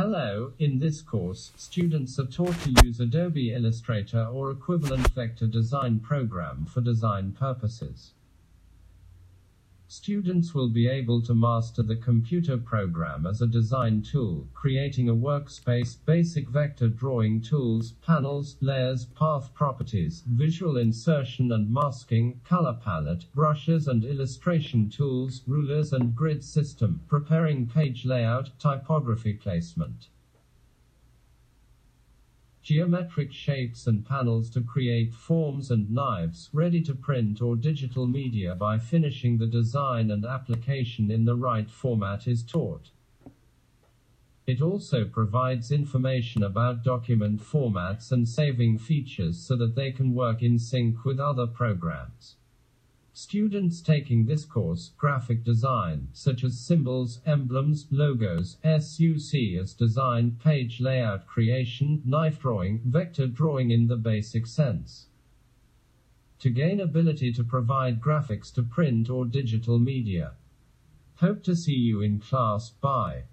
Hello, in this course, students are taught to use Adobe Illustrator or equivalent vector design program for design purposes. Students will be able to master the computer program as a design tool, creating a workspace, basic vector drawing tools, panels, layers, path properties, visual insertion and masking, color palette, brushes and illustration tools, rulers and grid system, preparing page layout, typography placement geometric shapes and panels to create forms and knives ready to print or digital media by finishing the design and application in the right format is taught. It also provides information about document formats and saving features so that they can work in sync with other programs. Students taking this course, graphic design, such as symbols, emblems, logos, SUC as design, page layout creation, knife drawing, vector drawing in the basic sense. To gain ability to provide graphics to print or digital media. Hope to see you in class. Bye.